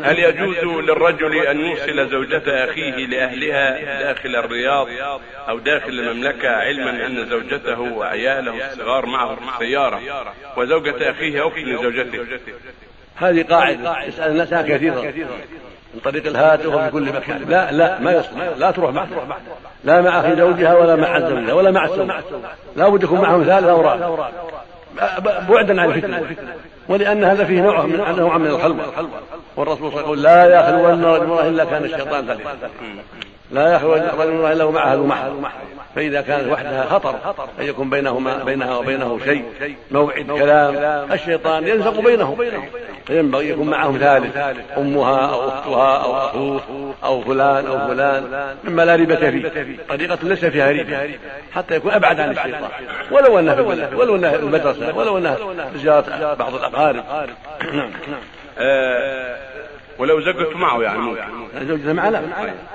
هل يجوز للرجل أن يوصل زوجة أخيه لأهلها داخل الرياض أو داخل المملكة علما أن زوجته وعياله الصغار معه في السيارة وزوجة أخيه أخت لزوجته هذه قاعدة. يسأل الناس كثيرا. من طريق الهاتف وفي كل مكان. لا لا ما يصلح. لا تروح معه. لا مع أخي زوجها ولا مع زوجها ولا مع السوق. لا بد يكون معهم ثالث أو رابع بعدا عن الفتنة. ولأن هذا فيه نوع من نوع من الخلوة. والرسول صلى الله عليه وسلم لا يخلون رجل إلا كان الشيطان ثالثا لا يخلو رجل إلا ومعها ذو فإذا كانت وحدها خطر أن يكون بينهما بينها وبينه شيء موعد كلام. الشيطان ينزق بينهم. فينبغي يكون معهم ثالث أمها أو أختها أو أخوه أو فلان أو فلان مما لا ريبه فيه. طريقة ليس فيها ريبه حتى يكون أبعد عن الشيطان. ولو أنها في ولو أنها في المدرسة ولو أنها زياره بعض الأقارب. نعم. ولو زوجته معه يعني ممكن. زوجته معه لا.